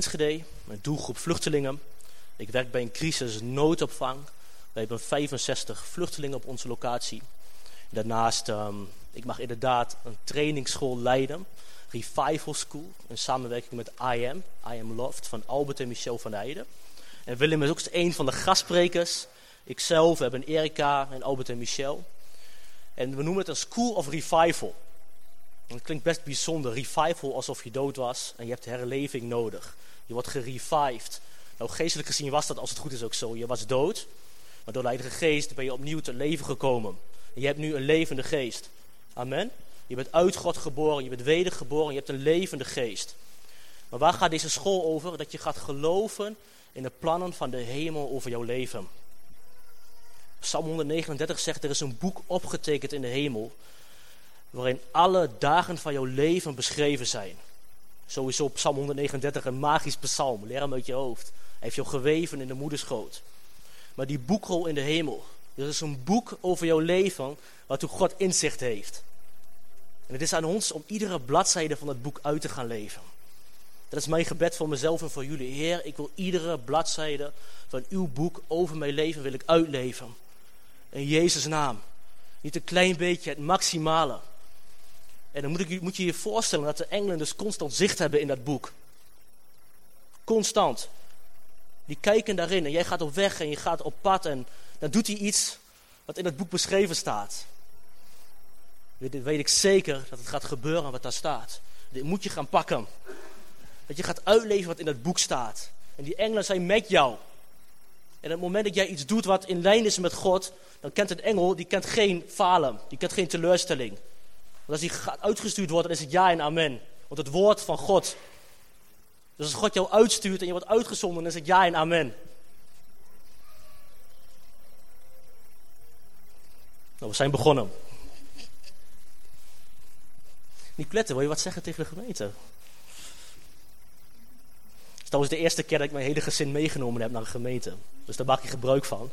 Enschede, een doelgroep vluchtelingen. Ik werk bij een crisis noodopvang. We hebben 65 vluchtelingen op onze locatie. Daarnaast, um, ik mag inderdaad een trainingsschool leiden. Revival School, in samenwerking met I Am, I Am Loft, van Albert en Michel van Heijden. En Willem is ook een van de gastsprekers. Ikzelf, we hebben Erika en Albert en Michel. En we noemen het een School of Revival. Het klinkt best bijzonder. Revival alsof je dood was en je hebt herleving nodig. Je wordt gerevived. Nou, geestelijk gezien was dat als het goed is ook zo. Je was dood, maar door de Heilige Geest ben je opnieuw te leven gekomen. En je hebt nu een levende geest. Amen. Je bent uit God geboren, je bent wedergeboren, je hebt een levende geest. Maar waar gaat deze school over? Dat je gaat geloven in de plannen van de hemel over jouw leven. Psalm 139 zegt, er is een boek opgetekend in de hemel, waarin alle dagen van jouw leven beschreven zijn. Sowieso Psalm 139 een magisch psalm, leer hem uit je hoofd. Hij heeft jou geweven in de moederschoot. Maar die boekrol in de hemel, er is een boek over jouw leven, waartoe God inzicht heeft. En het is aan ons om iedere bladzijde van het boek uit te gaan leven. Dat is mijn gebed voor mezelf en voor jullie. Heer, ik wil iedere bladzijde van uw boek over mijn leven wil ik uitleven. In Jezus' naam. Niet een klein beetje, het maximale. En dan moet, ik, moet je je voorstellen dat de engelen dus constant zicht hebben in dat boek. Constant. Die kijken daarin en jij gaat op weg en je gaat op pad en dan doet hij iets wat in het boek beschreven staat. Weet, weet ik zeker dat het gaat gebeuren wat daar staat. Dit moet je gaan pakken. Dat je gaat uitleven wat in het boek staat. En die engelen zijn met jou. En op het moment dat jij iets doet wat in lijn is met God, dan kent een engel, die kent geen falen, die kent geen teleurstelling. Want als hij uitgestuurd wordt, dan is het ja en amen. Want het woord van God. Dus als God jou uitstuurt en je wordt uitgezonden, dan is het ja en amen. Nou, we zijn begonnen. Nicolette, wil je wat zeggen tegen de gemeente? Dat was de eerste keer dat ik mijn hele gezin meegenomen heb naar een gemeente. Dus daar maak ik gebruik van.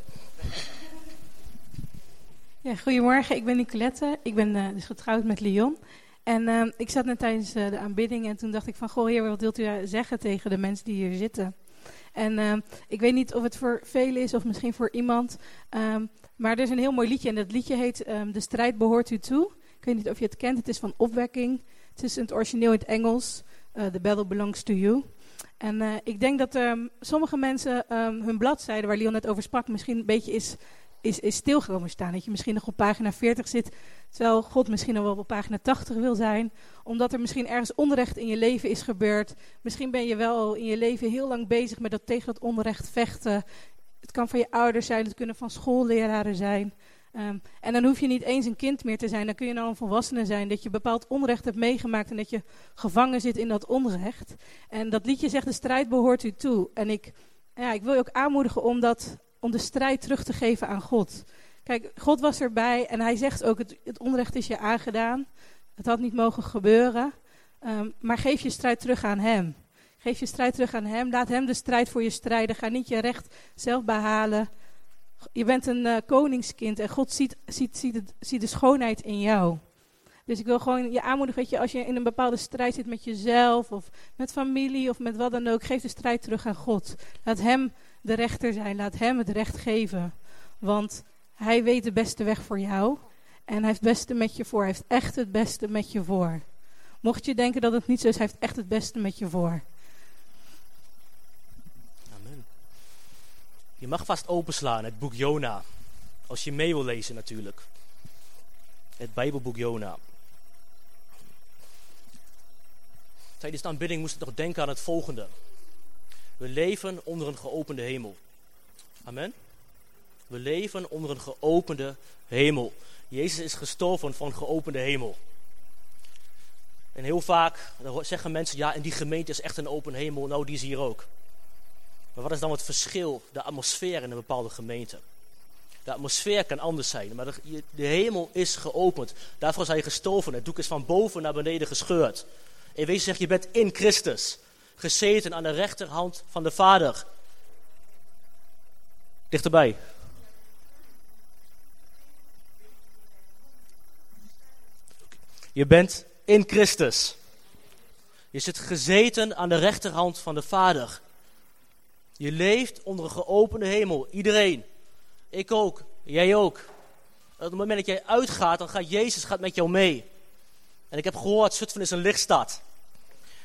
Ja, goedemorgen, ik ben Nicolette. Ik ben uh, dus getrouwd met Leon. En uh, ik zat net tijdens uh, de aanbidding en toen dacht ik van... Goh, heer, wat wilt u zeggen tegen de mensen die hier zitten? En ik weet niet of het voor velen is of misschien voor iemand. Um, maar er is een heel mooi liedje en dat liedje heet De strijd behoort u toe. Ik weet niet of je het kent, het is van opwekking. Het is in het origineel in het Engels. The battle belongs to you. En ik denk dat sommige mensen um, hun bladzijde, waar Leon net over sprak, misschien een beetje is, is, is stilgekomen staan. Dat je misschien nog op pagina 40 zit, terwijl God misschien nog wel op pagina 80 wil zijn. Omdat er misschien ergens onrecht in je leven is gebeurd. Misschien ben je wel in je leven heel lang bezig met dat tegen dat onrecht vechten. Het kan van je ouders zijn, het kunnen van schoolleraren zijn. Um, en dan hoef je niet eens een kind meer te zijn, dan kun je nou een volwassene zijn. Dat je bepaald onrecht hebt meegemaakt en dat je gevangen zit in dat onrecht. En dat liedje zegt, de strijd behoort u toe. En ik, ja, ik wil je ook aanmoedigen om, dat, om de strijd terug te geven aan God. Kijk, God was erbij en hij zegt ook, het, het onrecht is je aangedaan. Het had niet mogen gebeuren. Um, maar geef je strijd terug aan hem. Geef je strijd terug aan hem. Laat hem de strijd voor je strijden. Ga niet je recht zelf behalen. Je bent een uh, koningskind en God ziet, ziet, ziet, ziet, de schoonheid in jou. Dus ik wil gewoon je aanmoedigen dat je als je in een bepaalde strijd zit met jezelf of met familie of met wat dan ook, geef de strijd terug aan God. Laat Hem de rechter zijn, laat Hem het recht geven. Want Hij weet de beste weg voor jou en Hij heeft het beste met je voor. Hij heeft echt het beste met je voor. Mocht je denken dat het niet zo is, Hij heeft echt het beste met je voor. Je mag vast openslaan het boek Jona. Als je mee wil lezen natuurlijk. Het Bijbelboek Jona. Tijdens de aanbidding moest ik nog denken aan het volgende. We leven onder een geopende hemel. Amen. We leven onder een geopende hemel. Jezus is gestorven van geopende hemel. En heel vaak zeggen mensen, ja, in die gemeente is echt een open hemel. Nou, die is hier ook. Maar wat is dan het verschil, de atmosfeer in een bepaalde gemeente? De atmosfeer kan anders zijn, maar de, hemel is geopend. Daarvoor is hij gestoven. Het doek is van boven naar beneden gescheurd. In wezen zegt, je bent in Christus. Gezeten aan de rechterhand van de Vader. Dichterbij. Je bent in Christus. Je zit gezeten aan de rechterhand van de Vader. Je leeft onder een geopende hemel. Iedereen. Ik ook. Jij ook. Op het moment dat jij uitgaat, dan gaat Jezus gaat met jou mee. En ik heb gehoord, Zutphen is een lichtstad.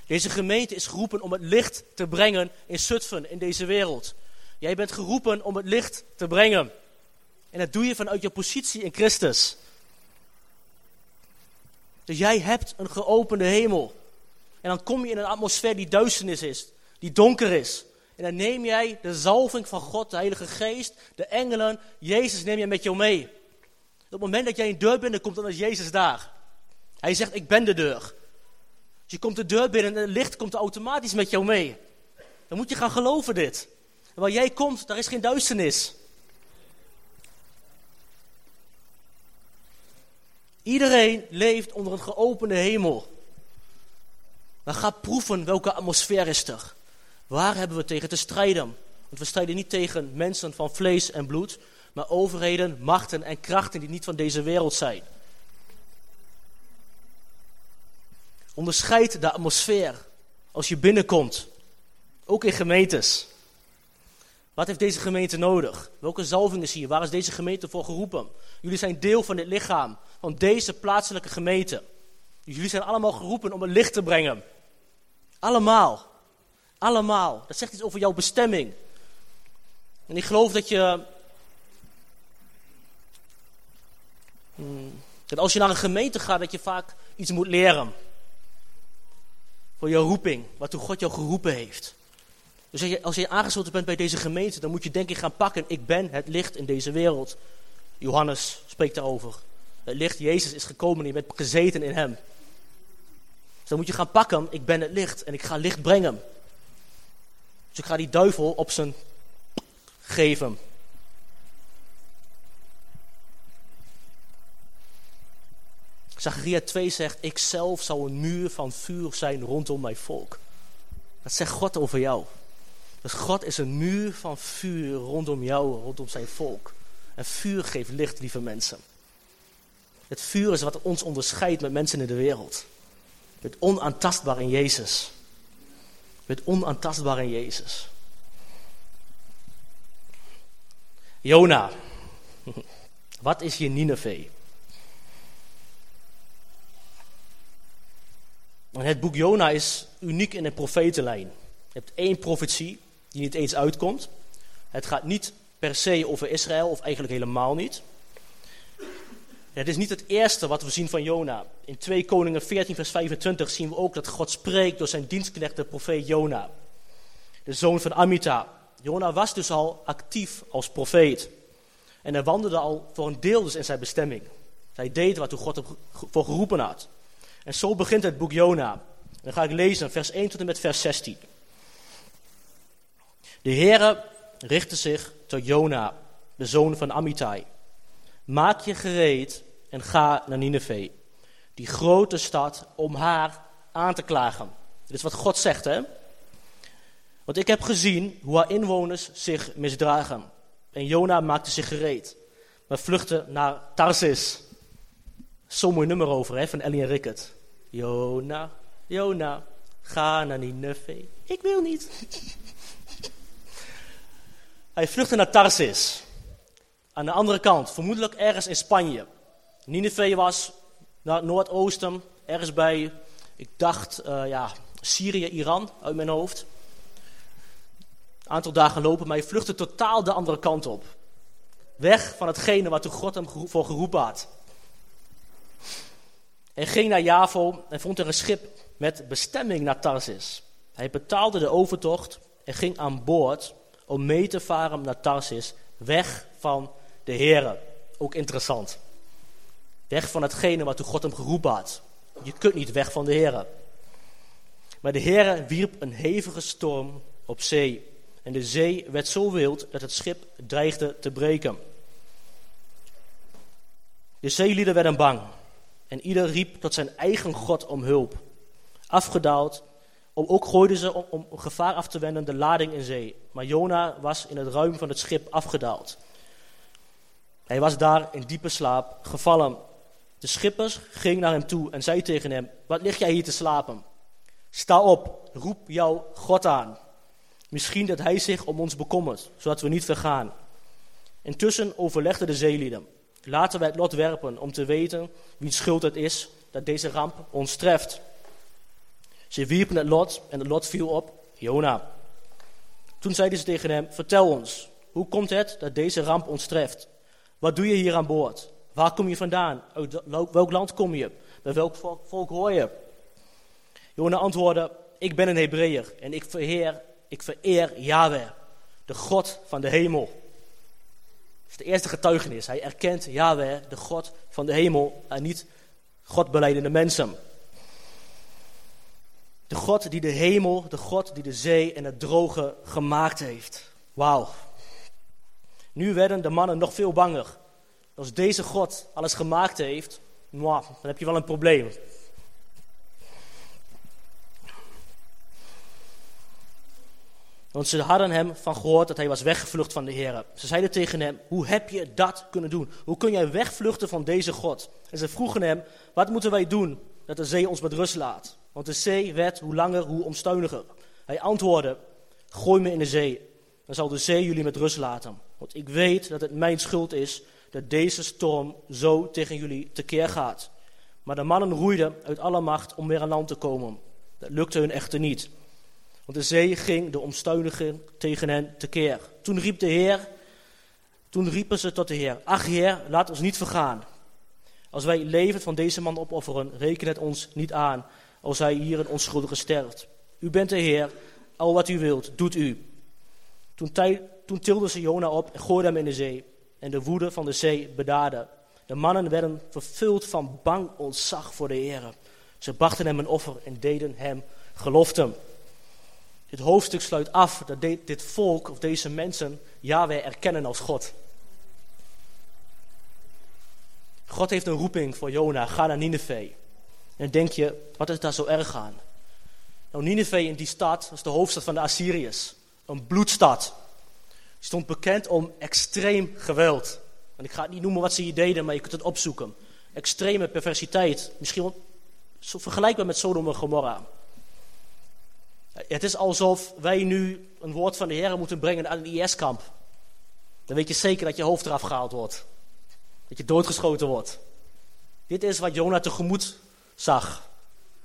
Deze gemeente is geroepen om het licht te brengen in Zutphen, in deze wereld. Jij bent geroepen om het licht te brengen. En dat doe je vanuit je positie in Christus. Dus jij hebt een geopende hemel. En dan kom je in een atmosfeer die duisternis is, die donker is. En dan neem jij de zalving van God, de Heilige Geest, de engelen, Jezus neem je met jou mee. Op het moment dat jij een deur binnenkomt, dan is Jezus daar. Hij zegt, ik ben de deur. Je komt de deur binnen en het licht komt automatisch met jou mee. Dan moet je gaan geloven dit. En waar jij komt, daar is geen duisternis. Iedereen leeft onder een geopende hemel. Dan ga proeven welke atmosfeer is er. Waar hebben we tegen te strijden? Want we strijden niet tegen mensen van vlees en bloed, maar overheden, machten en krachten die niet van deze wereld zijn. Onderscheid de atmosfeer als je binnenkomt, ook in gemeentes. Wat heeft deze gemeente nodig? Welke zalving is hier? Waar is deze gemeente voor geroepen? Jullie zijn deel van dit lichaam, van deze plaatselijke gemeente. Jullie zijn allemaal geroepen om het licht te brengen. Allemaal. Allemaal. Dat zegt iets over jouw bestemming. En ik geloof dat je. Hmm, dat als je naar een gemeente gaat, dat je vaak iets moet leren. Voor jouw roeping, waartoe God jou geroepen heeft. Dus als je, aangesloten bent bij deze gemeente, dan moet je denk ik gaan pakken: ik ben het licht in deze wereld. Johannes spreekt daarover. Het licht, Jezus is gekomen en je bent gezeten in hem. Dus dan moet je gaan pakken: ik ben het licht en ik ga licht brengen. Dus ik ga die duivel op zijn geven. Zacharia 2 zegt, ik zelf zal een muur van vuur zijn rondom mijn volk. Dat zegt God over jou. Dus God is een muur van vuur rondom jou, rondom zijn volk. En vuur geeft licht, lieve mensen. Het vuur is wat ons onderscheidt met mensen in de wereld. Het onaantastbaar in Jezus. Het onaantastbaar in Jezus. Jona. Wat is je Nineveh? Het boek Jona is uniek in een profetenlijn. Je hebt één profetie die niet eens uitkomt. Het gaat niet per se over Israël, of eigenlijk helemaal niet. Het is niet het eerste wat we zien van Jona. In 2 Koningen 14, vers 25 zien we ook dat God spreekt door zijn dienstknecht, de profeet Jona. De zoon van Amita. Jona was dus al actief als profeet. En hij wandelde al voor een deel dus in zijn bestemming. Hij deed wat God hem voor geroepen had. En zo begint het boek Jona. Dan ga ik lezen, vers 1 tot en met vers 16. De Heere richtte zich tot Jona, de zoon van Amittai. Maak je gereed en ga naar Nineveh, die grote stad, om haar aan te klagen. Dit is wat God zegt, hè? Want ik heb gezien hoe haar inwoners zich misdragen. En Jona maakte zich gereed, maar vluchtte naar Tarsis. Zo'n mooi nummer over, hè, van Ellie en Rickert. Jona, Jona, ga naar Nineveh. Ik wil niet. Hij vluchtte naar Tarsis. Aan de andere kant, vermoedelijk ergens in Spanje. Nineveh was naar het noordoosten, ergens bij, ik dacht, uh, ja, Syrië, Iran, uit mijn hoofd. Een aantal dagen lopen, maar hij vluchtte totaal de andere kant op. Weg van hetgene wat God hem voor geroepen had. Hij ging naar Javo en vond er een schip met bestemming naar Tarsis. Hij betaalde de overtocht en ging aan boord om mee te varen naar Tarsis, weg van de Here. Ook interessant. Weg van hetgene wat God hem geroepen had. Je kunt niet weg van de Here. Maar de Here wierp een hevige storm op zee. En de zee werd zo wild dat het schip dreigde te breken. De zeelieden werden bang. En ieder riep tot zijn eigen God om hulp. Afgedaald ook gooiden ze om, om, gevaar af te wenden de lading in zee. Maar Jona was in het ruim van het schip afgedaald. Hij was daar in diepe slaap gevallen. De schippers gingen naar hem toe en zei tegen hem: Wat lig jij hier te slapen? Sta op, roep jouw God aan. Misschien dat hij zich om ons bekommert, zodat we niet vergaan. Intussen overlegden de zeelieden. Laten wij het lot werpen om te weten wie schuld het is dat deze ramp ons treft. Ze wierpen het lot en het lot viel op Jona. Toen zeiden ze tegen hem, vertel ons, hoe komt het dat deze ramp ons treft? Wat doe je hier aan boord? Waar kom je vandaan? Uit welk land kom je? Bij welk volk hoor je? Jona antwoordde, ik ben een Hebreeër en ik vereer, ik vereer Yahweh, de God van de hemel. Is de eerste getuigenis. Hij erkent Yahweh, de God van de hemel, en niet God beleidende mensen. De God die de hemel, de God die de zee en het droge gemaakt heeft. Wauw. Nu werden de mannen nog veel banger. Als deze God alles gemaakt heeft, dan heb je wel een probleem. Want ze hadden hem van gehoord dat hij was weggevlucht van de Heer. Ze zeiden tegen hem, hoe heb je dat kunnen doen? Hoe kun jij wegvluchten van deze God? En ze vroegen hem, wat moeten wij doen dat de zee ons met rust laat? Want de zee werd hoe langer, hoe omstuiniger. Hij antwoordde, gooi me in de zee. Dan zal de zee jullie met rust laten. Want ik weet dat het mijn schuld is dat deze storm zo tegen jullie tekeer gaat. Maar de mannen roeiden uit alle macht om weer aan land te komen. Dat lukte hun echter niet. Want de zee ging de omstuinigen tegen hen tekeer. Toen riep de Heer, toen riepen ze tot de Heer, ach Heer, laat ons niet vergaan. Als wij leven van deze man opofferen, reken het ons niet aan als hij hier een onschuldige sterft. U bent de Heer, al wat u wilt, doet u. Toen, tilden ze Jona op en gooiden hem in de zee. En de woede van de zee bedaarde. De mannen werden vervuld van bang ontzag voor de Heer. Ze brachten hem een offer en deden hem geloften. Dit hoofdstuk sluit af dat dit volk of deze mensen Yahweh erkennen als God. God heeft een roeping voor Jona, ga naar Nineveh. En denk je, wat is daar zo erg aan? Nou, Nineveh in die stad was de hoofdstad van de Assyriërs. Een bloedstad. Die stond bekend om extreem geweld. En ik ga het niet noemen wat ze hier deden, maar je kunt het opzoeken. Extreme perversiteit. Misschien wel vergelijkbaar met Sodom en Gomorra. Het is alsof wij nu een woord van de Heer moeten brengen aan een IS-kamp. Dan weet je zeker dat je hoofd eraf gehaald wordt. Dat je doodgeschoten wordt. Dit is wat Jona tegemoet zag.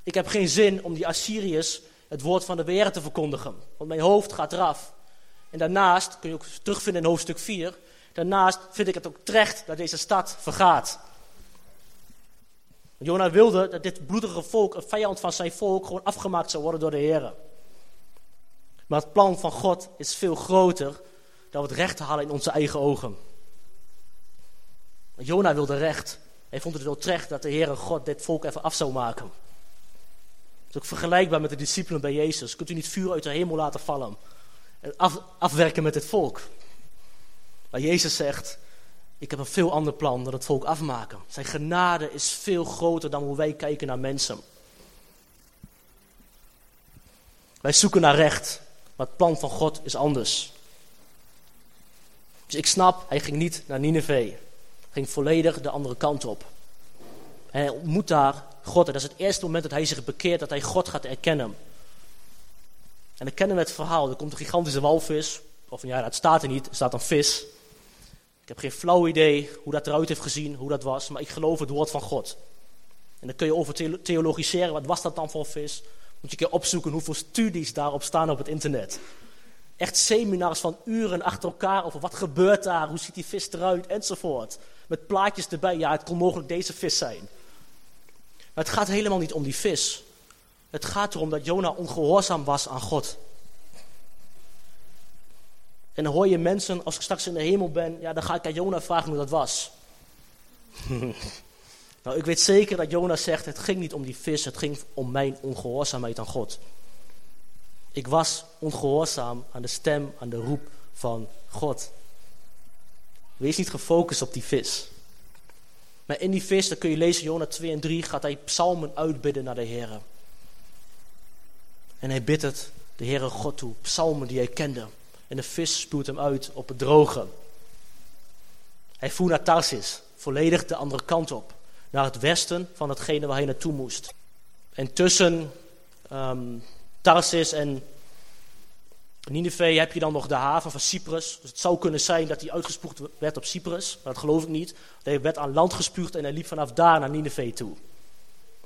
Ik heb geen zin om die Assyriërs het woord van de Heer te verkondigen. Want mijn hoofd gaat eraf. En daarnaast, kun je ook terugvinden in hoofdstuk 4. Daarnaast vind ik het ook terecht dat deze stad vergaat. Jona wilde dat dit bloedige volk, een vijand van zijn volk, gewoon afgemaakt zou worden door de Heer. Maar het plan van God is veel groter dan we het recht halen in onze eigen ogen. Jona wilde recht. Hij vond het wel terecht dat de Heere God dit volk even af zou maken. Dat is ook vergelijkbaar met de discipelen bij Jezus. Kunt u niet vuur uit de hemel laten vallen en af, afwerken met het volk? Maar Jezus zegt, ik heb een veel ander plan dan het volk afmaken. Zijn genade is veel groter dan hoe wij kijken naar mensen. Wij zoeken naar recht. Maar het plan van God is anders. Dus ik snap, hij ging niet naar Nineveh. Ging volledig de andere kant op. En hij ontmoet daar God. En dat is het eerste moment dat hij zich bekeert, dat hij God gaat erkennen. En dan kennen we het verhaal. Er komt een gigantische walvis. Of ja, dat staat er niet. Er staat een vis. Ik heb geen flauw idee hoe dat eruit heeft gezien, hoe dat was. Maar ik geloof het woord van God. En dan kun je over theologiseren. Wat was dat dan voor vis? Moet je een keer opzoeken hoeveel studies daarop staan op het internet. Echt seminars van uren achter elkaar over wat gebeurt daar, hoe ziet die vis eruit enzovoort. Met plaatjes erbij, ja het kon mogelijk deze vis zijn. Maar het gaat helemaal niet om die vis. Het gaat erom dat Jona ongehoorzaam was aan God. En dan hoor je mensen, als ik straks in de hemel ben, ja, dan ga ik aan Jona vragen hoe dat was. Nou, ik weet zeker dat Jonas zegt, het ging niet om die vis, het ging om mijn ongehoorzaamheid aan God. Ik was ongehoorzaam aan de stem, aan de roep van God. Wees niet gefocust op die vis. Maar in die vis, dan kun je lezen, Jona 2 en 3, gaat hij psalmen uitbidden naar de Heer. En hij bidt het de Heere God toe, psalmen die hij kende. En de vis spuwt hem uit op het droge. Hij voer naar Tarsis, volledig de andere kant op naar het westen van hetgene waar hij naartoe moest. En tussen um, Tarsis en Nineveh heb je dan nog de haven van Cyprus. Dus het zou kunnen zijn dat hij uitgespoegd werd op Cyprus. Maar dat geloof ik niet. Hij werd aan land gespuugd en hij liep vanaf daar naar Nineveh toe.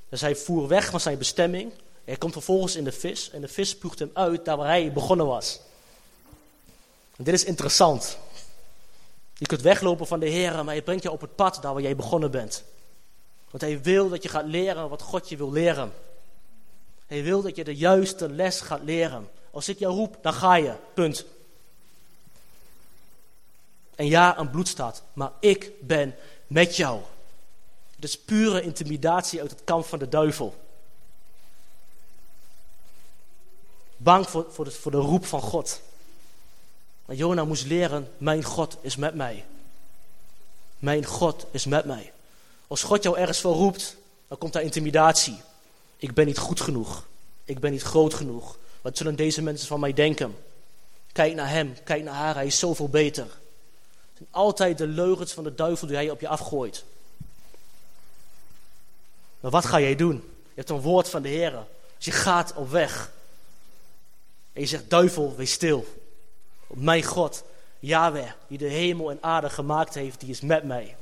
Dus hij voer weg van zijn bestemming. Hij komt vervolgens in de vis. En de vis spuugt hem uit daar waar hij begonnen was. En dit is interessant. Je kunt weglopen van de Heer, maar hij brengt je op het pad daar waar jij begonnen bent. Want hij wil dat je gaat leren wat God je wil leren. Hij wil dat je de juiste les gaat leren. Als ik jou roep, dan ga je. Punt. En ja, een bloed staat, maar ik ben met jou. Het is pure intimidatie uit het kamp van de duivel. Bang voor, voor, de, voor de roep van God. Maar Jona moest leren, mijn God is met mij. Mijn God is met mij. Als God jou ergens voor roept, dan komt daar intimidatie. Ik ben niet goed genoeg. Ik ben niet groot genoeg. Wat zullen deze mensen van mij denken? Kijk naar hem, kijk naar haar, hij is zoveel beter. Het zijn altijd de leugens van de duivel die hij op je afgooit. Maar wat ga jij doen? Je hebt een woord van de Heer. Dus je gaat op weg. En je zegt, duivel, wees stil. Mijn God, Yahweh, die de hemel en aarde gemaakt heeft, die is met mij.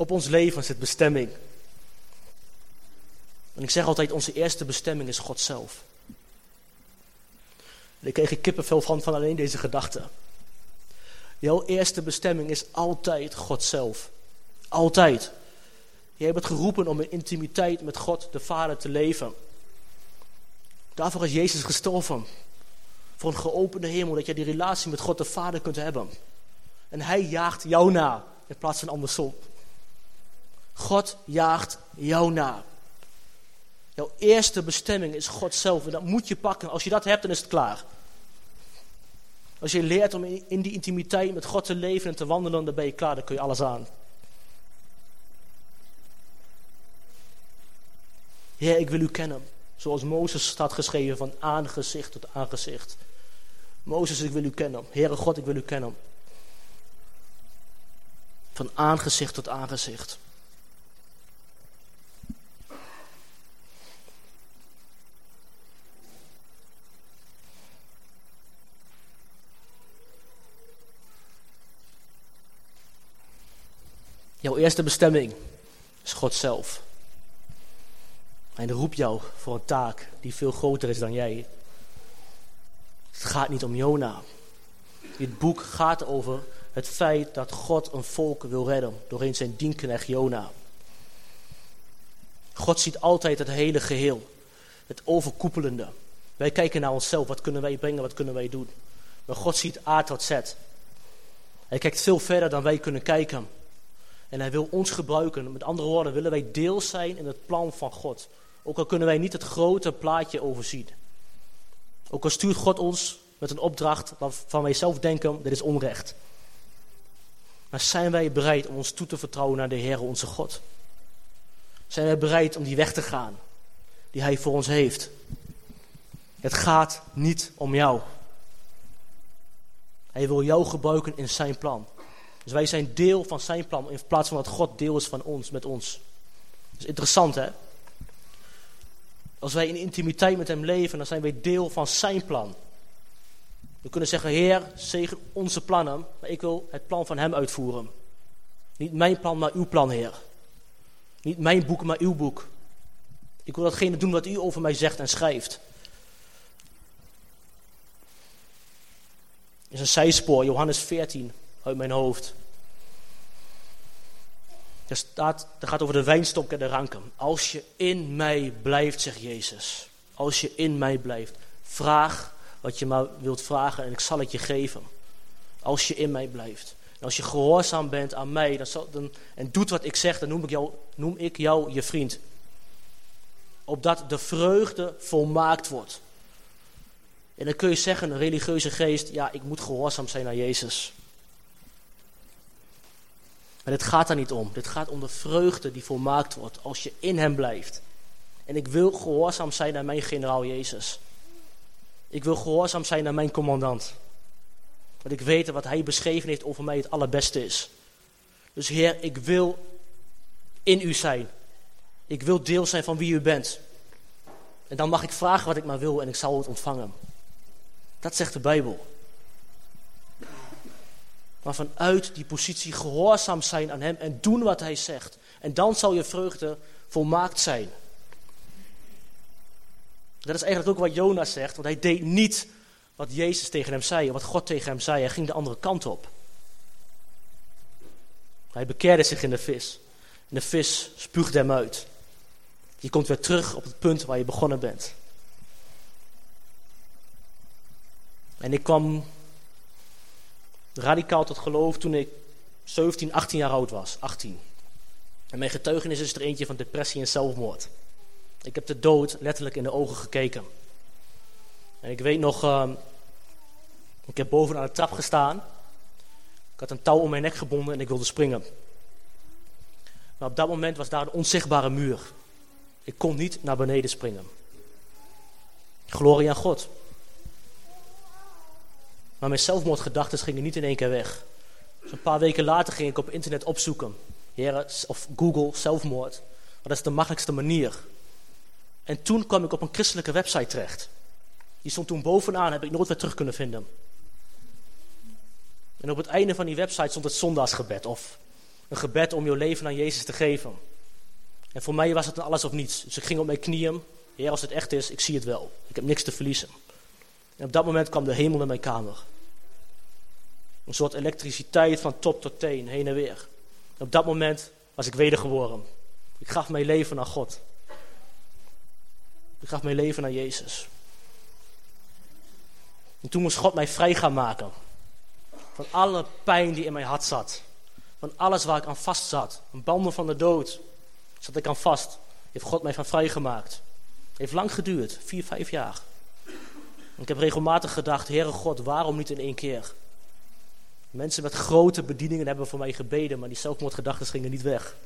Op ons leven zit bestemming. En ik zeg altijd, onze eerste bestemming is God zelf. En ik kreeg kippenvel van, van alleen deze gedachte. Jouw eerste bestemming is altijd God zelf. Altijd. Jij bent geroepen om in intimiteit met God, de Vader, te leven. Daarvoor is Jezus gestorven. Voor een geopende hemel, dat je die relatie met God, de Vader, kunt hebben. En Hij jaagt jou na, in plaats van andersom. God jaagt jou na. Jouw eerste bestemming is God zelf. En dat moet je pakken. Als je dat hebt, dan is het klaar. Als je leert om in die intimiteit met God te leven en te wandelen, dan ben je klaar. Dan kun je alles aan. Heer, ik wil u kennen. Zoals Mozes staat geschreven van aangezicht tot aangezicht. Mozes, ik wil u kennen. Heere God, ik wil u kennen. Van aangezicht tot aangezicht. Eerste bestemming is God zelf. En roept jou voor een taak die veel groter is dan jij. Het gaat niet om Jona. Dit boek gaat over het feit dat God een volk wil redden doorheen zijn dienknecht Jona. God ziet altijd het hele geheel, het overkoepelende. Wij kijken naar onszelf, wat kunnen wij brengen, wat kunnen wij doen. Maar God ziet A tot Z. Hij kijkt veel verder dan wij kunnen kijken. En hij wil ons gebruiken. Met andere woorden, willen wij deel zijn in het plan van God. Ook al kunnen wij niet het grote plaatje overzien. Ook al stuurt God ons met een opdracht waarvan wij zelf denken, dit is onrecht. Maar zijn wij bereid om ons toe te vertrouwen naar de Heer onze God? Zijn wij bereid om die weg te gaan die Hij voor ons heeft? Het gaat niet om jou. Hij wil jou gebruiken in zijn plan. Dus wij zijn deel van zijn plan in plaats van dat God deel is van ons, met ons. Dat is interessant hè. Als wij in intimiteit met hem leven, dan zijn wij deel van zijn plan. We kunnen zeggen, Heer, zegen onze plannen, maar ik wil het plan van hem uitvoeren. Niet mijn plan, maar uw plan, Heer. Niet mijn boek, maar uw boek. Ik wil datgene doen wat u over mij zegt en schrijft. is een zijspoor, Johannes 14, uit mijn hoofd. Er staat, dat gaat over de wijnstok en de ranken. Als je in mij blijft, zegt Jezus. Als je in mij blijft. Vraag wat je maar wilt vragen en ik zal het je geven. Als je in mij blijft. En als je gehoorzaam bent aan mij dan zal, dan, en doet wat ik zeg, dan noem ik, jou, noem ik jou je vriend. Opdat de vreugde volmaakt wordt. En dan kun je zeggen, religieuze geest, ja, ik moet gehoorzaam zijn aan Jezus. Maar dit gaat daar niet om. Dit gaat om de vreugde die volmaakt wordt als je in hem blijft. En ik wil gehoorzaam zijn aan mijn generaal Jezus. Ik wil gehoorzaam zijn aan mijn commandant. Want ik weet dat wat hij beschreven heeft over mij het allerbeste is. Dus Heer, ik wil in u zijn. Ik wil deel zijn van wie u bent. En dan mag ik vragen wat ik maar wil en ik zal het ontvangen. Dat zegt de Bijbel. Maar vanuit die positie gehoorzaam zijn aan Hem en doen wat Hij zegt. En dan zal je vreugde volmaakt zijn. Dat is eigenlijk ook wat Jonas zegt, want hij deed niet wat Jezus tegen hem zei, wat God tegen hem zei. Hij ging de andere kant op. Hij bekeerde zich in de vis. En de vis spuugde hem uit. Je komt weer terug op het punt waar je begonnen bent. En ik kwam radicaal tot geloof toen ik 17, 18 jaar oud was. 18. En mijn getuigenis is er eentje van depressie en zelfmoord. Ik heb de dood letterlijk in de ogen gekeken. En ik weet nog, uh, ik heb bovenaan de trap gestaan. Ik had een touw om mijn nek gebonden en ik wilde springen. Maar op dat moment was daar een onzichtbare muur. Ik kon niet naar beneden springen. Glorie aan God. Maar mijn zelfmoordgedachten gingen niet in één keer weg. Een paar weken later ging ik op internet opzoeken. Of Google, zelfmoord. Maar dat is de makkelijkste manier. En toen kwam ik op een christelijke website terecht. Die stond toen bovenaan, heb ik nooit weer terug kunnen vinden. En op het einde van die website stond het zondagsgebed. Of een gebed om jouw leven aan Jezus te geven. En voor mij was het een alles of niets. Dus ik ging op mijn knieën. Heer, als het echt is, ik zie het wel. Ik heb niks te verliezen. En op dat moment kwam de hemel in mijn kamer. Een soort elektriciteit van top tot teen, heen en weer. Op dat moment was ik wedergeboren. Ik gaf mijn leven aan God. Ik gaf mijn leven aan Jezus. En toen moest God mij vrij gaan maken. Van alle pijn die in mijn hart zat. Van alles waar ik aan vast zat. Een banden van de dood. Zat ik aan vast. Heeft God mij van vrijgemaakt. Heeft lang geduurd. Vier, vijf jaar. Ik heb regelmatig gedacht. Heere God, waarom niet in één keer? Mensen met grote bedieningen hebben voor mij gebeden. Maar die zelfmoordgedachten gingen niet weg.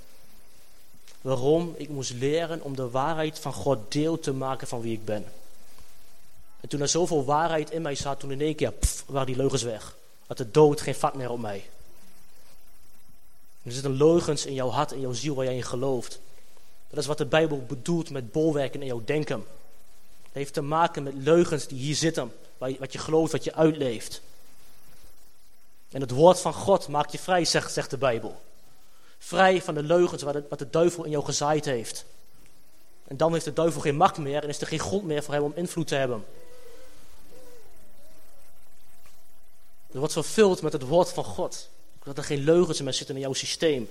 Waarom? Ik moest leren om de waarheid van God deel te maken van wie ik ben. En toen er zoveel waarheid in mij zat, toen in één keer waren die leugens weg. Had de dood geen vat meer op mij. Er zitten leugens in jouw hart en jouw ziel waar jij in gelooft. Dat is wat de Bijbel bedoelt met bolwerken in jouw denken. Het heeft te maken met leugens die hier zitten. Wat je gelooft, wat je uitleeft. En het woord van God maakt je vrij, zegt, zegt de Bijbel. Vrij van de leugens wat de, wat de duivel in jou gezaaid heeft. En dan heeft de duivel geen macht meer en is er geen grond meer voor hem om invloed te hebben. Er wordt vervuld met het woord van God. Dat er geen leugens meer zitten in jouw systeem.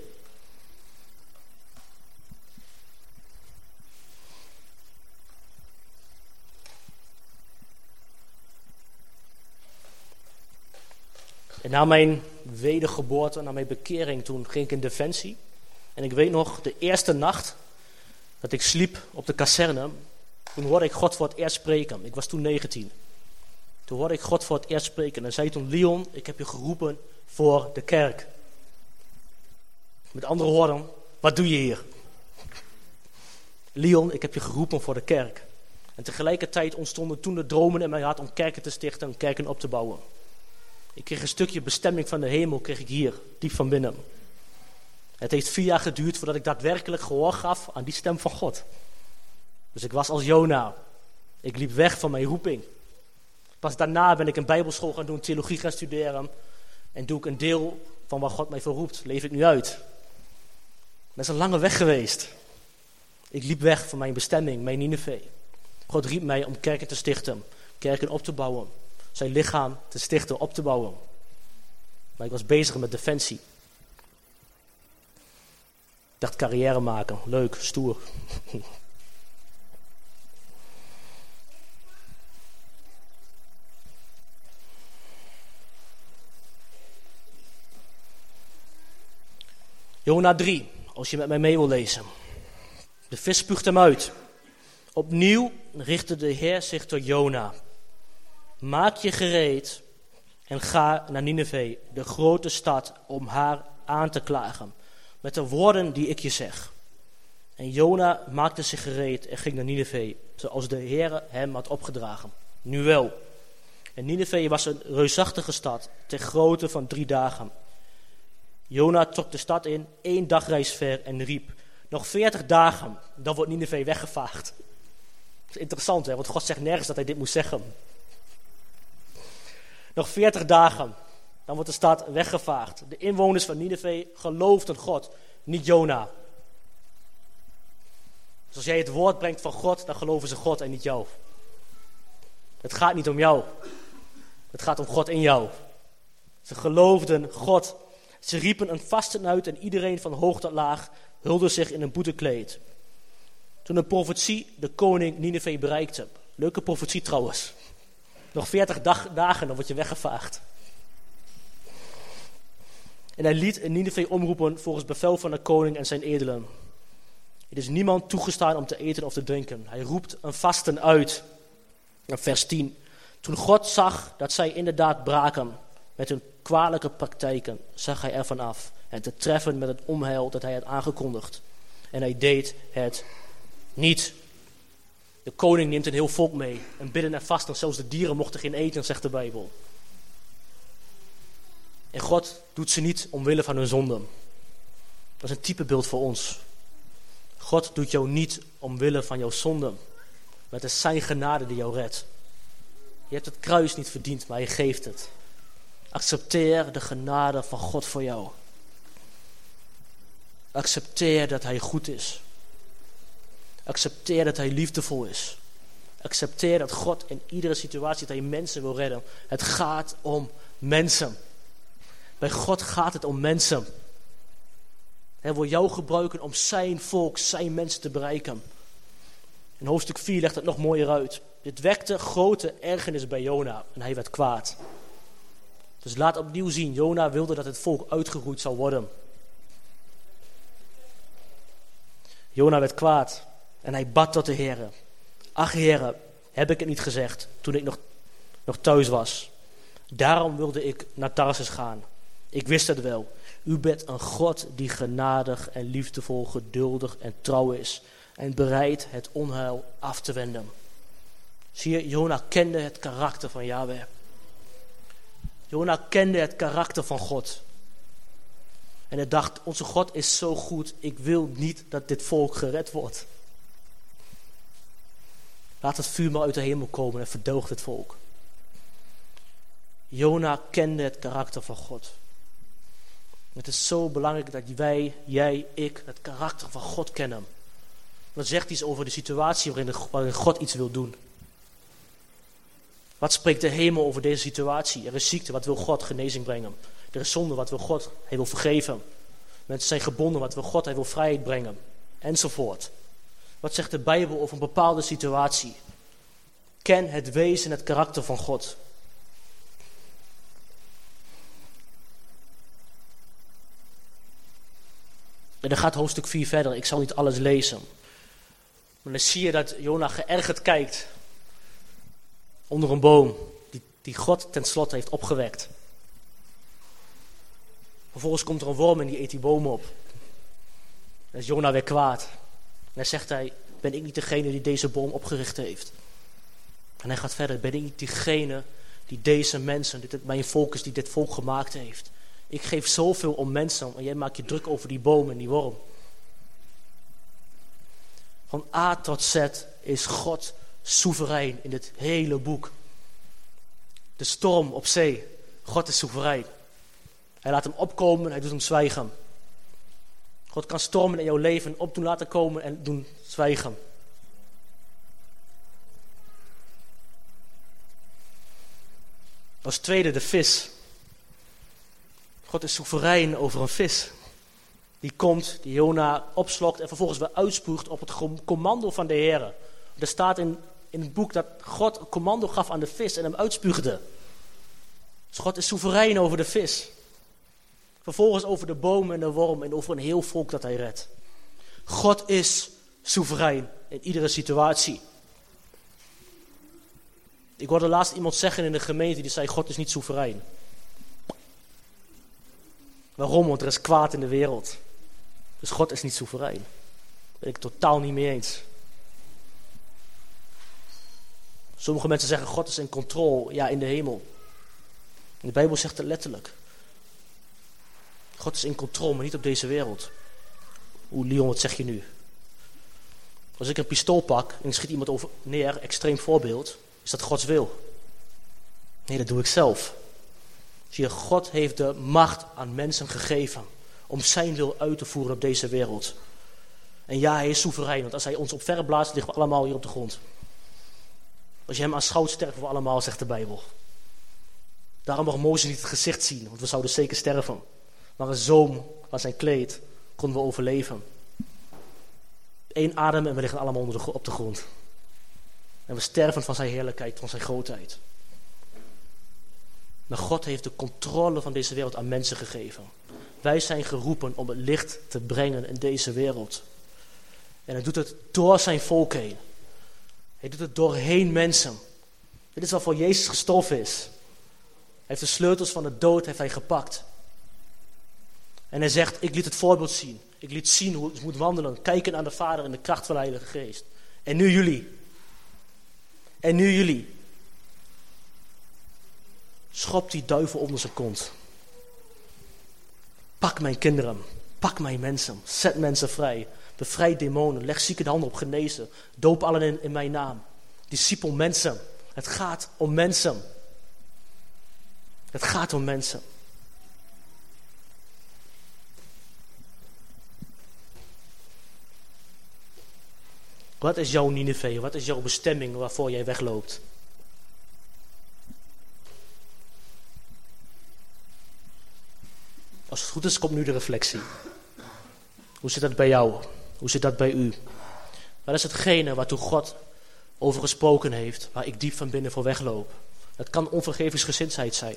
En na mijn wedergeboorte, na mijn bekering, toen ging ik in defensie. En ik weet nog, de eerste nacht dat ik sliep op de kazerne, toen hoorde ik God voor het eerst spreken. Ik was toen 19. Toen hoorde ik God voor het eerst spreken en zei toen, Leon, ik heb je geroepen voor de kerk. Met andere woorden, wat doe je hier? Leon, ik heb je geroepen voor de kerk. En tegelijkertijd ontstonden toen de dromen in mijn hart om kerken te stichten en kerken op te bouwen. Ik kreeg een stukje bestemming van de hemel, kreeg ik hier, diep van binnen. Het heeft vier jaar geduurd voordat ik daadwerkelijk gehoor gaf aan die stem van God. Dus ik was als Jona. Ik liep weg van mijn roeping. Pas daarna ben ik een bijbelschool gaan doen, theologie gaan studeren. En doe ik een deel van wat God mij verroept, leef ik nu uit. Dat is een lange weg geweest. Ik liep weg van mijn bestemming, mijn Nineveh. God riep mij om kerken te stichten, kerken op te bouwen zijn lichaam te stichten, op te bouwen. Maar ik was bezig met defensie. Ik dacht carrière maken, leuk, stoer. Jona 3, als je met mij mee wil lezen. De vis spuugt hem uit. Opnieuw richtte de Heer zich tot Jona. Maak je gereed en ga naar Nineveh, de grote stad, om haar aan te klagen. Met de woorden die ik je zeg. En Jona maakte zich gereed en ging naar Nineveh, zoals de Heer hem had opgedragen. Nu wel. En Nineveh was een reusachtige stad, ter grootte van drie dagen. Jona trok de stad in, één dagreis ver en riep: Nog veertig dagen, dan wordt Nineveh weggevaagd. Dat is interessant, hè? want God zegt nergens dat hij dit moest zeggen. Nog veertig dagen, dan wordt de stad weggevaagd. De inwoners van Nineveh geloofden God, niet Jona. Dus als jij het woord brengt van God, dan geloven ze God en niet jou. Het gaat niet om jou. Het gaat om God in jou. Ze geloofden God. Ze riepen een vasten uit en iedereen van hoog tot laag hulde zich in een boetekleed. Toen de profetie de koning Nineveh bereikte. Leuke profetie trouwens. Nog veertig dagen, dan word je weggevaagd. En hij liet Nineveh omroepen volgens bevel van de koning en zijn edelen. Het is niemand toegestaan om te eten of te drinken. Hij roept een vasten uit. Vers 10. Toen God zag dat zij inderdaad braken met hun kwalijke praktijken, zag hij ervan af en te treffen met het onheil dat hij had aangekondigd. En hij deed het niet. De koning neemt een heel volk mee en bidden en vasten. Zelfs de dieren mochten geen eten, zegt de Bijbel. En God doet ze niet omwille van hun zonden. Dat is een typebeeld voor ons. God doet jou niet omwille van jouw zonden. Maar het is zijn genade die jou redt. Je hebt het kruis niet verdiend, maar je geeft het. Accepteer de genade van God voor jou. Accepteer dat Hij goed is. Accepteer dat Hij liefdevol is. Accepteer dat God in iedere situatie dat Hij mensen wil redden. Het gaat om mensen. Bij God gaat het om mensen. Hij wil jou gebruiken om zijn volk, zijn mensen te bereiken. In hoofdstuk 4 legt het nog mooier uit. Dit wekte grote ergernis bij Jona en hij werd kwaad. Dus laat opnieuw zien, Jona wilde dat het volk uitgeroeid zou worden. Jona werd kwaad en hij bad tot de Heer. Ach Heer, heb ik het niet gezegd toen ik nog, nog thuis was. Daarom wilde ik naar Tarsus gaan. Ik wist het wel. U bent een God die genadig en liefdevol, geduldig en trouw is. En bereid het onheil af te wenden. Zie je, Jona kende het karakter van Yahweh. Jona kende het karakter van God. En hij dacht, onze God is zo goed, ik wil niet dat dit volk gered wordt. Laat het vuur maar uit de hemel komen en verdoogt het volk. Jona kende het karakter van God. Het is zo belangrijk dat wij, jij, ik, het karakter van God kennen. Dat zegt iets over de situatie waarin, waarin God iets wil doen. Wat spreekt de hemel over deze situatie? Er is ziekte, wat wil God genezing brengen? Er is zonde, wat wil God? Hij wil vergeven. Mensen zijn gebonden, wat wil God? Hij wil vrijheid brengen. Enzovoort. Wat zegt de Bijbel over een bepaalde situatie? Ken het wezen en het karakter van God. En dan gaat hoofdstuk 4 verder. Ik zal niet alles lezen. Maar dan zie je dat Jona geërgerd kijkt. Onder een boom. Die, die God tenslotte heeft opgewekt. Vervolgens komt er een worm en die eet die boom op. Dan is Jona weer kwaad. Dan zegt hij, ben ik niet degene die deze boom opgericht heeft? En hij gaat verder, ben ik niet diegene die deze mensen, dit, mijn volk is die dit volk gemaakt heeft? Ik geef zoveel om mensen en jij maakt je druk over die boom en die worm. Van A tot Z is God soeverein in dit hele boek. De storm op zee, God is soeverein. Hij laat hem opkomen, hij doet hem zwijgen. God kan stormen in jouw leven op doen laten komen en doen zwijgen. Als tweede de vis. God is soeverein over een vis. Die komt, die Jona opslokt en vervolgens weer uitspoegt op het commando van de Heer. Er staat in, in het boek dat God een commando gaf aan de vis en hem uitspuugde. Dus God is soeverein over de vis. Vervolgens over de boom en de worm en over een heel volk dat hij redt. God is soeverein in iedere situatie. Ik hoorde laatst iemand zeggen in de gemeente die zei: God is niet soeverein. Waarom? Want er is kwaad in de wereld. Dus God is niet soeverein. Daar ben ik totaal niet mee eens. Sommige mensen zeggen God is in controle, ja, in de hemel. de Bijbel zegt het letterlijk. God is in controle, maar niet op deze wereld. Oeh, Leon, wat zeg je nu? Als ik een pistool pak en schiet iemand over neer, extreem voorbeeld, is dat Gods wil. Nee, dat doe ik zelf. Zie je, God heeft de macht aan mensen gegeven om zijn wil uit te voeren op deze wereld. En ja, hij is soeverein, want als hij ons op verre blaast, liggen we allemaal hier op de grond. Als je hem aanschouwt, sterven we allemaal, zegt de Bijbel. Daarom mag Mozes niet het gezicht zien, want we zouden zeker sterven. Maar een zoom aan zijn kleed konden we overleven. Eén adem en we liggen allemaal onder de, op de grond. En we sterven van zijn heerlijkheid, van zijn grootheid. Maar God heeft de controle van deze wereld aan mensen gegeven. Wij zijn geroepen om het licht te brengen in deze wereld. En hij doet het door zijn volk heen. Hij doet het doorheen mensen. Dit is voor Jezus gestorven is. Hij heeft de sleutels van de dood heeft hij gepakt. En hij zegt, ik liet het voorbeeld zien. Ik liet zien hoe het moet wandelen. Kijken aan de Vader in de kracht van de Heilige Geest. En nu jullie. En nu jullie. Schop die duivel onder zijn kont. Pak mijn kinderen. Pak mijn mensen. Zet mensen vrij. Bevrijd demonen. Leg zieke de handen op genezen. Doop allen in, in mijn naam. Discipel mensen. Het gaat om mensen. Het gaat om mensen. Wat is jouw Nineveh? Wat is jouw bestemming waarvoor jij wegloopt? Als het goed is, komt nu de reflectie. Hoe zit dat bij jou? Hoe zit dat bij u? Wat is hetgene waartoe God over gesproken heeft, waar ik diep van binnen voor wegloop? Het kan onvergevingsgezindheid zijn.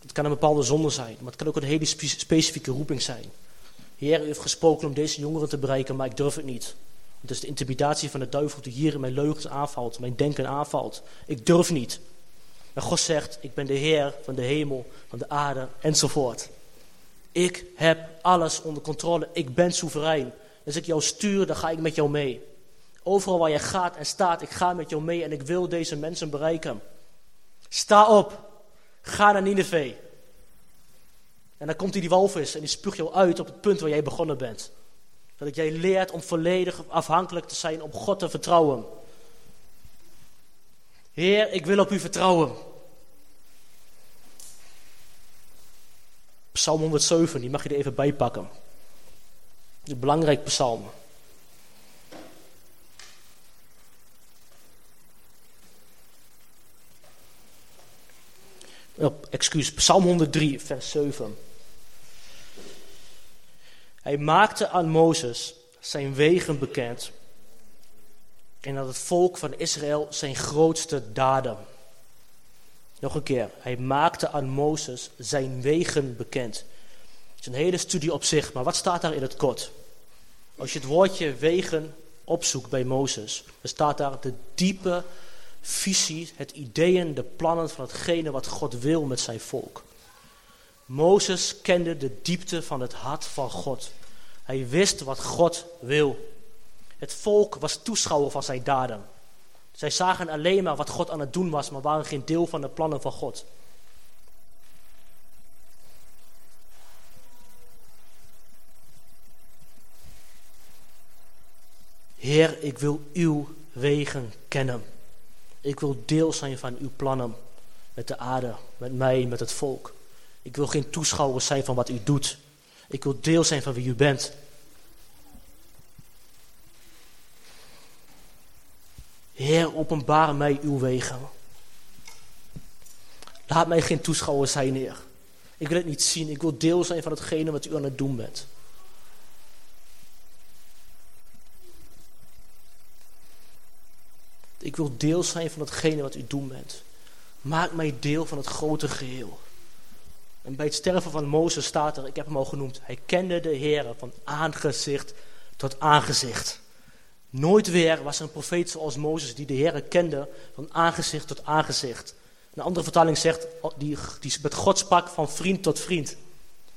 Het kan een bepaalde zonde zijn, maar het kan ook een hele specifieke roeping zijn. Heer, u heeft gesproken om deze jongeren te bereiken, maar ik durf het niet. Het is de intimidatie van de duivel die hier in mijn leugens aanvalt, mijn denken aanvalt. Ik durf niet. En God zegt, ik ben de Heer van de hemel, van de aarde enzovoort. Ik heb alles onder controle. Ik ben soeverein. Als ik jou stuur, dan ga ik met jou mee. Overal waar je gaat en staat, ik ga met jou mee en ik wil deze mensen bereiken. Sta op. Ga naar Nineveh. En dan komt hij die walvis en die spuugt jou uit op het punt waar jij begonnen bent. Dat jij leert om volledig afhankelijk te zijn, op God te vertrouwen. Heer, ik wil op u vertrouwen. Psalm 107, die mag je er even bij pakken. Een belangrijk psalm. Oh, excuus, Psalm 103, vers 7. Hij maakte aan Mozes zijn wegen bekend en aan het volk van Israël zijn grootste daden. Nog een keer, hij maakte aan Mozes zijn wegen bekend. Het is een hele studie op zich, maar wat staat daar in het kort? Als je het woordje wegen opzoekt bij Mozes, dan staat daar de diepe visie, het ideeën, de plannen van hetgene wat God wil met zijn volk. Mozes kende de diepte van het hart van God. Hij wist wat God wil. Het volk was toeschouwer van zijn daden. Zij zagen alleen maar wat God aan het doen was, maar waren geen deel van de plannen van God. Heer, ik wil uw wegen kennen. Ik wil deel zijn van uw plannen met de aarde, met mij, met het volk. Ik wil geen toeschouwer zijn van wat u doet. Ik wil deel zijn van wie u bent. Heer, openbaar mij uw wegen. Laat mij geen toeschouwer zijn, Heer. Ik wil het niet zien. Ik wil deel zijn van hetgene wat u aan het doen bent. Ik wil deel zijn van hetgene wat u doen bent. Maak mij deel van het grote geheel. En bij het sterven van Mozes staat er, ik heb hem al genoemd, hij kende de Heer van aangezicht tot aangezicht. Nooit weer was er een profeet zoals Mozes die de Heer kende van aangezicht tot aangezicht. Een andere vertaling zegt, die, die met God sprak van vriend tot vriend.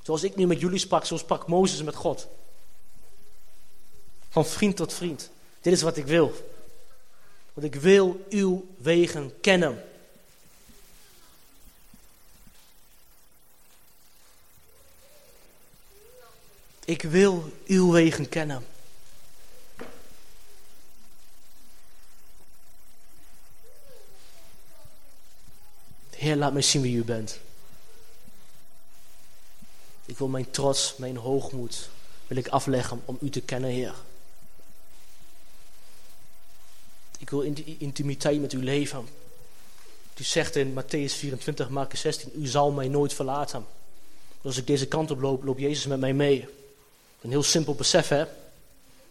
Zoals ik nu met jullie sprak, zo sprak Mozes met God. Van vriend tot vriend. Dit is wat ik wil. Want ik wil uw wegen kennen. Ik wil uw wegen kennen. Heer, laat mij zien wie u bent. Ik wil mijn trots, mijn hoogmoed, wil ik afleggen om u te kennen, Heer. Ik wil intimiteit met u leven. U zegt in Matthäus 24, Marcus 16, u zal mij nooit verlaten. Als ik deze kant op loop, loopt Jezus met mij mee. Een heel simpel besef, hè?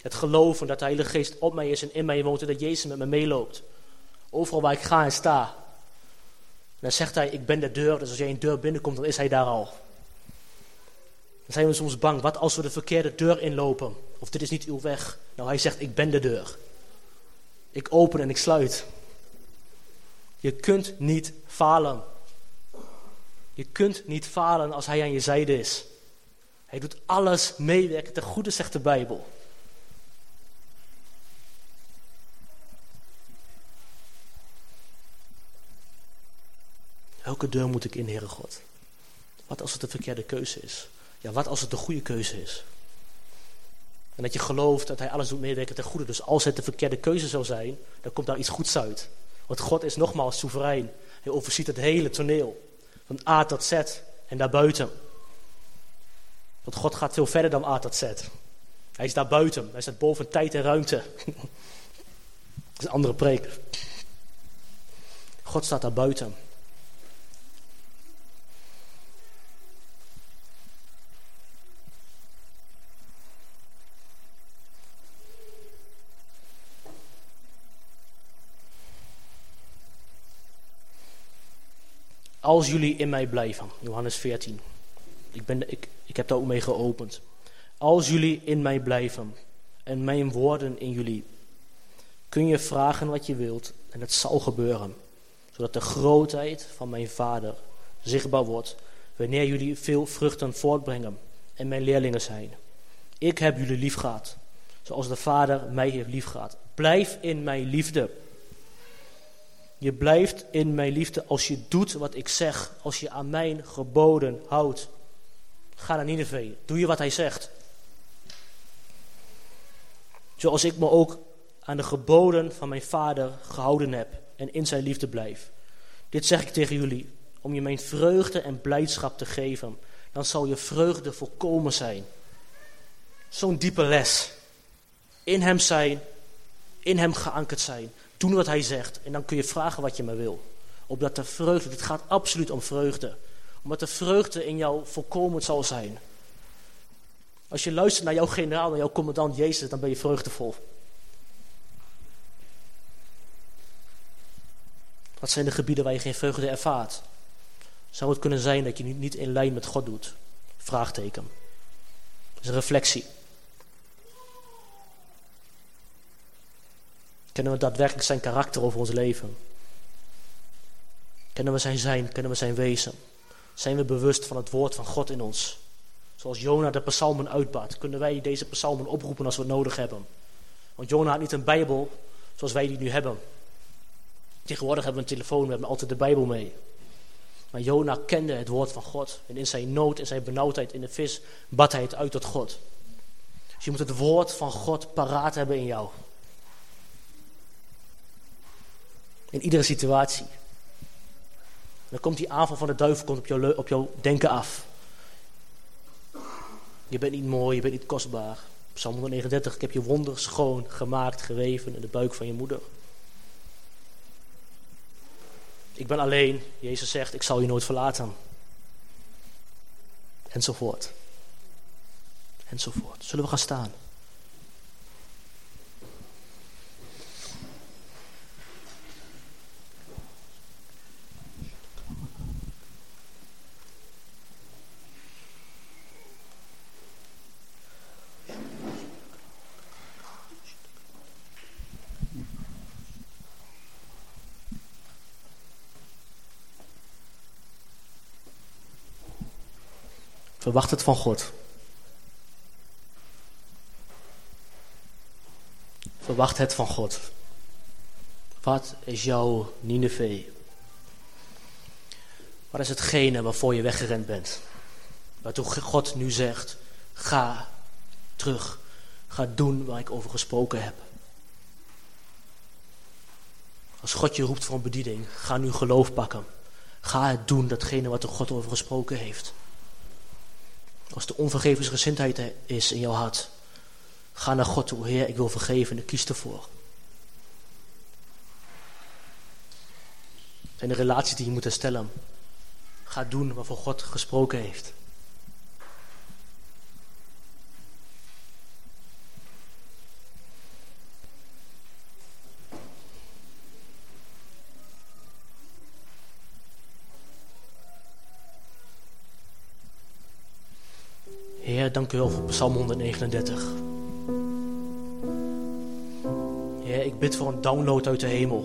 Het geloven dat de Heilige Geest op mij is en in mij woont en dat Jezus met me meeloopt. Overal waar ik ga en sta. En dan zegt hij, ik ben de deur, dus als jij een deur binnenkomt, dan is hij daar al. Dan zijn we soms bang, wat als we de verkeerde deur inlopen? Of dit is niet uw weg. Nou, hij zegt, ik ben de deur. Ik open en ik sluit. Je kunt niet falen. Je kunt niet falen als hij aan je zijde is. Hij doet alles meewerken ten goede, zegt de Bijbel. Welke deur moet ik in, Heere God? Wat als het de verkeerde keuze is? Ja, wat als het de goede keuze is? En dat je gelooft dat hij alles doet meewerken ten goede. Dus als het de verkeerde keuze zou zijn, dan komt daar iets goeds uit. Want God is nogmaals soeverein. Hij overziet het hele toneel. Van A tot Z en daarbuiten. Want God gaat veel verder dan A tot Z. Hij is daar buiten. Hij staat boven tijd en ruimte. Dat is een andere preek. God staat daar buiten. Als jullie in mij blijven, Johannes 14. Ik, ben, ik, ik heb daar ook mee geopend. Als jullie in mij blijven en mijn woorden in jullie, kun je vragen wat je wilt en het zal gebeuren. Zodat de grootheid van mijn vader zichtbaar wordt wanneer jullie veel vruchten voortbrengen en mijn leerlingen zijn. Ik heb jullie lief gehad, zoals de vader mij heeft lief gehad. Blijf in mijn liefde. Je blijft in mijn liefde als je doet wat ik zeg, als je aan mijn geboden houdt. Ga naar Nineveh, doe je wat hij zegt. Zoals ik me ook aan de geboden van mijn vader gehouden heb en in zijn liefde blijf. Dit zeg ik tegen jullie, om je mijn vreugde en blijdschap te geven. Dan zal je vreugde volkomen zijn. Zo'n diepe les. In hem zijn, in hem geankerd zijn. Doen wat hij zegt. En dan kun je vragen wat je maar wil. Opdat de vreugde, het gaat absoluut om vreugde. Omdat de vreugde in jou volkomen zal zijn. Als je luistert naar jouw generaal, naar jouw commandant Jezus, dan ben je vreugdevol. Wat zijn de gebieden waar je geen vreugde ervaart? Zou het kunnen zijn dat je niet in lijn met God doet? Vraagteken. Dat is een reflectie. Kennen we daadwerkelijk zijn karakter over ons leven? Kennen we zijn zijn? Kennen we zijn wezen? Zijn we bewust van het woord van God in ons? Zoals Jona de psalmen uitbaat, kunnen wij deze psalmen oproepen als we het nodig hebben. Want Jona had niet een Bijbel zoals wij die nu hebben. Tegenwoordig hebben we een telefoon, we hebben altijd de Bijbel mee. Maar Jona kende het woord van God. En in zijn nood, in zijn benauwdheid in de vis, bad hij het uit tot God. Dus je moet het woord van God paraat hebben in jou. In iedere situatie. Dan komt die aanval van de duivel komt op, jouw, op jouw denken af. Je bent niet mooi, je bent niet kostbaar. Psalm 139, ik heb je wonder schoon gemaakt, geweven in de buik van je moeder. Ik ben alleen, Jezus zegt, ik zal je nooit verlaten. Enzovoort. Enzovoort. Zullen we gaan staan? Verwacht het van God. Verwacht het van God. Wat is jouw Nineveh? Wat is hetgene waarvoor je weggerend bent? Waartoe God nu zegt, ga terug. Ga doen waar ik over gesproken heb. Als God je roept voor een bediening, ga nu geloof pakken. Ga het doen, datgene wat de God over gesproken heeft. Als de onvergevensgezindheid is in jouw hart, ga naar God toe. Heer, ik wil vergeven en ik kies ervoor. En de relaties die je moet herstellen. Ga doen waarvoor God gesproken heeft. Heer, dank u wel voor Psalm 139. Heer, ik bid voor een download uit de hemel.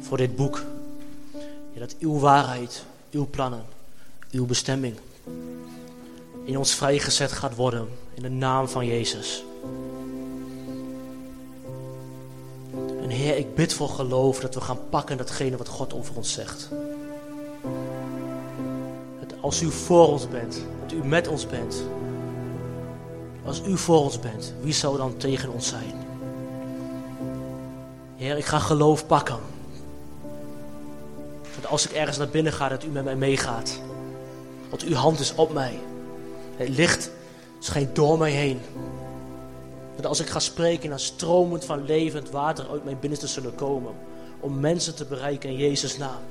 Voor dit boek. Dat uw waarheid, uw plannen, uw bestemming in ons vrijgezet gaat worden. In de naam van Jezus. En Heer, ik bid voor geloof dat we gaan pakken datgene wat God over ons zegt. Als u voor ons bent, dat u met ons bent. Als u voor ons bent, wie zou dan tegen ons zijn? Heer, ik ga geloof pakken. Dat als ik ergens naar binnen ga, dat u met mij meegaat. Want uw hand is op mij. Het licht schijnt door mij heen. Dat als ik ga spreken, dan stromend van levend water uit mijn binnenste zullen komen. Om mensen te bereiken in Jezus' naam.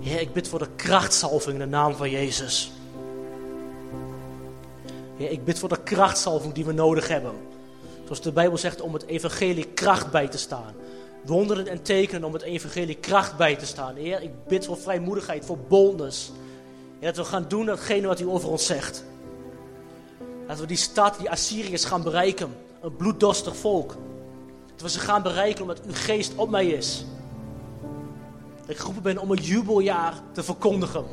Heer, ik bid voor de krachtsalving in de naam van Jezus. Heer, ik bid voor de krachtsalving die we nodig hebben. Zoals de Bijbel zegt, om het evangelie kracht bij te staan. Wonderen en tekenen om het evangelie kracht bij te staan. Heer, ik bid voor vrijmoedigheid, voor boldness. Heer, dat we gaan doen datgene wat u over ons zegt. Dat we die stad, die Assyriërs gaan bereiken. Een bloeddorstig volk. Dat we ze gaan bereiken omdat uw geest op mij is. Dat ik geroepen ben om een jubeljaar te verkondigen.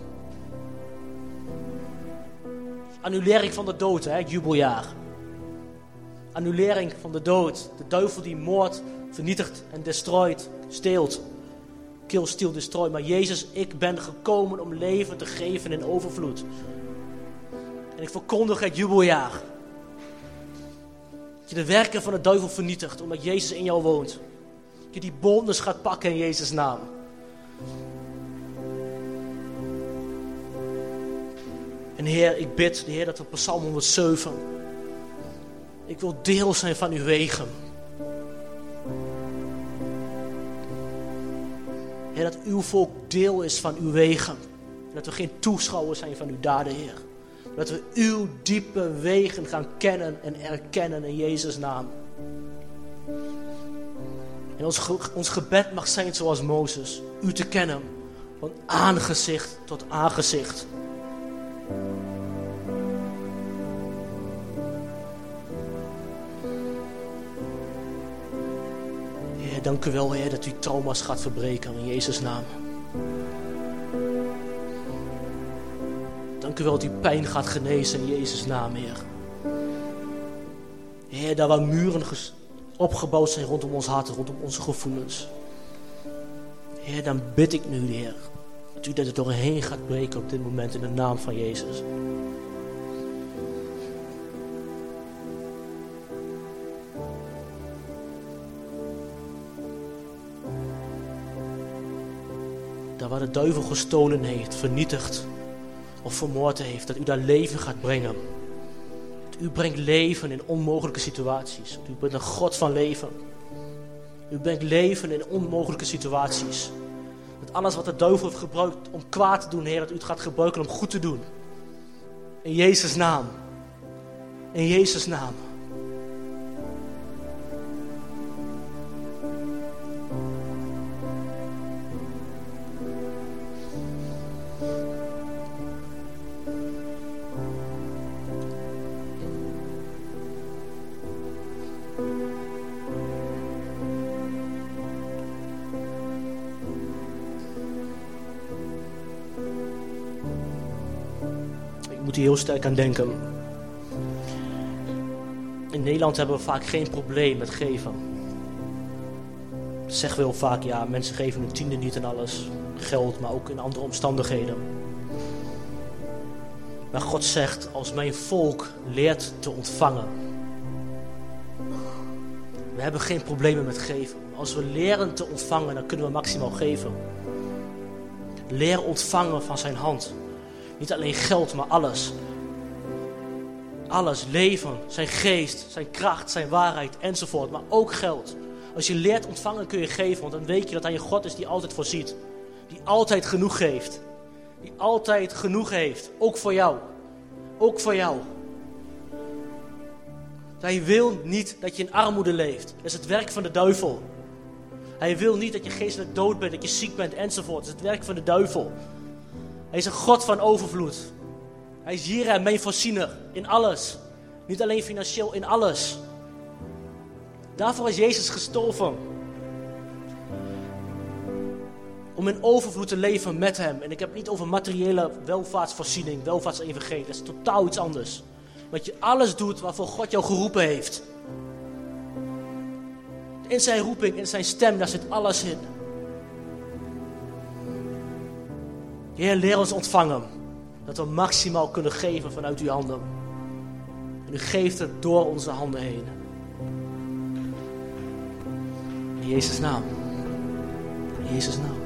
Annulering van de dood, hè, jubeljaar. Annulering van de dood. De duivel die moordt, vernietigt en destroyt, steelt. Kill, steal, destroy. Maar Jezus, ik ben gekomen om leven te geven in overvloed. En ik verkondig het jubeljaar. Dat je de werken van de duivel vernietigt, omdat Jezus in jou woont. Dat je die bondes gaat pakken in Jezus' naam. En Heer, ik bid, de Heer, dat op Psalm 107. Ik wil deel zijn van uw wegen. Heer, dat uw volk deel is van uw wegen. Dat we geen toeschouwers zijn van uw daden, Heer. Dat we uw diepe wegen gaan kennen en erkennen in Jezus' naam. En ons, ons gebed mag zijn zoals Mozes. U te kennen. Van aangezicht tot aangezicht. Dank u wel, Heer, dat u trauma's gaat verbreken in Jezus' naam. Dank u wel dat u pijn gaat genezen in Jezus' naam, Heer. Heer, daar waar muren opgebouwd zijn rondom ons hart, rondom onze gevoelens. Heer, dan bid ik nu, Heer, dat u dat er doorheen gaat breken op dit moment in de naam van Jezus. De duivel gestolen heeft, vernietigd of vermoord heeft, dat u daar leven gaat brengen. U brengt leven in onmogelijke situaties. U bent een God van leven. U brengt leven in onmogelijke situaties. Dat alles wat de duivel heeft gebruikt om kwaad te doen, Heer, dat u het gaat gebruiken om goed te doen. In Jezus' naam. In Jezus' naam. Heel sterk aan denken. In Nederland hebben we vaak geen probleem met geven. Dat zeggen vaak, ja, mensen geven hun tiende niet en alles. Geld, maar ook in andere omstandigheden. Maar God zegt, als mijn volk leert te ontvangen. We hebben geen problemen met geven. Als we leren te ontvangen, dan kunnen we maximaal geven. Leer ontvangen van zijn hand. Niet alleen geld, maar alles. Alles, leven, zijn geest, zijn kracht, zijn waarheid enzovoort. Maar ook geld. Als je leert ontvangen kun je geven, want dan weet je dat hij een God is die altijd voorziet. Die altijd genoeg geeft. Die altijd genoeg heeft, ook voor jou. Ook voor jou. Hij wil niet dat je in armoede leeft. Dat is het werk van de duivel. Hij wil niet dat je geestelijk dood bent, dat je ziek bent enzovoort. Dat is het werk van de duivel. Hij is een God van overvloed. Hij is hier en mijn voorziener in alles. Niet alleen financieel, in alles. Daarvoor is Jezus gestorven. Om in overvloed te leven met Hem. En ik heb het niet over materiële welvaartsvoorziening, welvaartsevangelie. Dat is totaal iets anders. Dat je alles doet waarvoor God jou geroepen heeft. In zijn roeping, in zijn stem, daar zit alles in. Heer, leer ons ontvangen. Dat we maximaal kunnen geven vanuit uw handen. En u geeft het door onze handen heen. In Jezus' naam. In Jezus' naam.